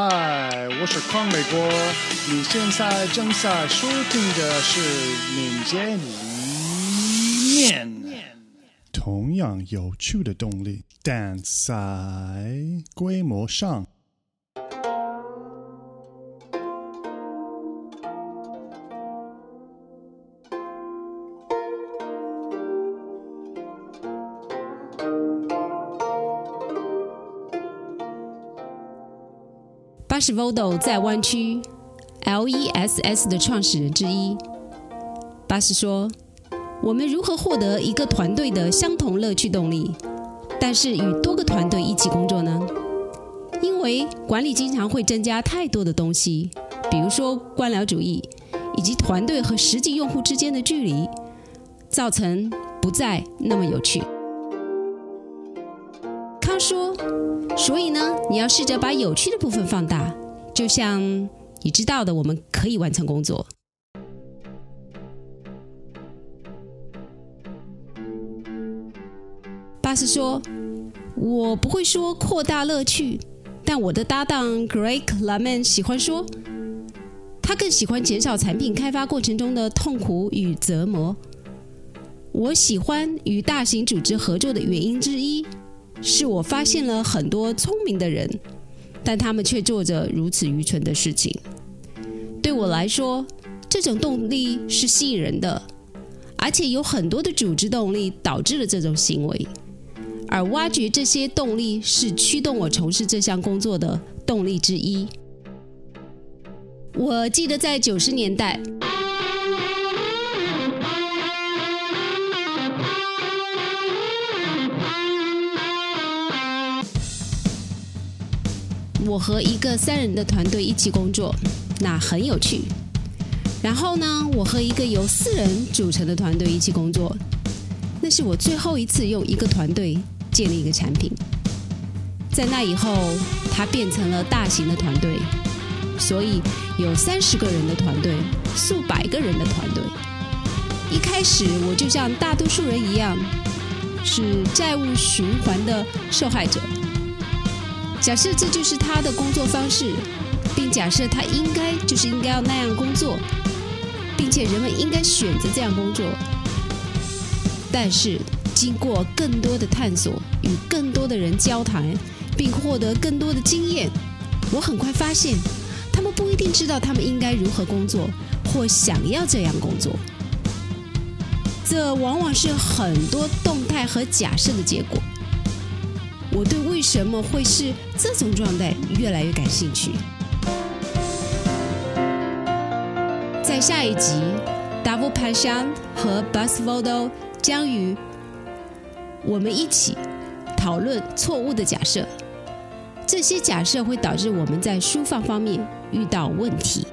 嗨，我是康美国，你现在正在收听的是民间一面。同样有趣的动力，但在规模上。他是 Vodo 在湾区 LESS 的创始人之一。巴士说：“我们如何获得一个团队的相同乐趣动力，但是与多个团队一起工作呢？因为管理经常会增加太多的东西，比如说官僚主义，以及团队和实际用户之间的距离，造成不再那么有趣。”所以呢，你要试着把有趣的部分放大，就像你知道的，我们可以完成工作。巴斯说：“我不会说扩大乐趣，但我的搭档 Greg Lemon 喜欢说，他更喜欢减少产品开发过程中的痛苦与折磨。我喜欢与大型组织合作的原因之一。”是我发现了很多聪明的人，但他们却做着如此愚蠢的事情。对我来说，这种动力是吸引人的，而且有很多的组织动力导致了这种行为，而挖掘这些动力是驱动我从事这项工作的动力之一。我记得在九十年代。我和一个三人的团队一起工作，那很有趣。然后呢，我和一个由四人组成的团队一起工作，那是我最后一次用一个团队建立一个产品。在那以后，它变成了大型的团队，所以有三十个人的团队，数百个人的团队。一开始，我就像大多数人一样，是债务循环的受害者。假设这就是他的工作方式，并假设他应该就是应该要那样工作，并且人们应该选择这样工作。但是经过更多的探索，与更多的人交谈，并获得更多的经验，我很快发现，他们不一定知道他们应该如何工作，或想要这样工作。这往往是很多动态和假设的结果。我对为什么会是这种状态越来越感兴趣。在下一集，Double Pashan 和 Bas Vodo 将与我们一起讨论错误的假设。这些假设会导致我们在书放方面遇到问题。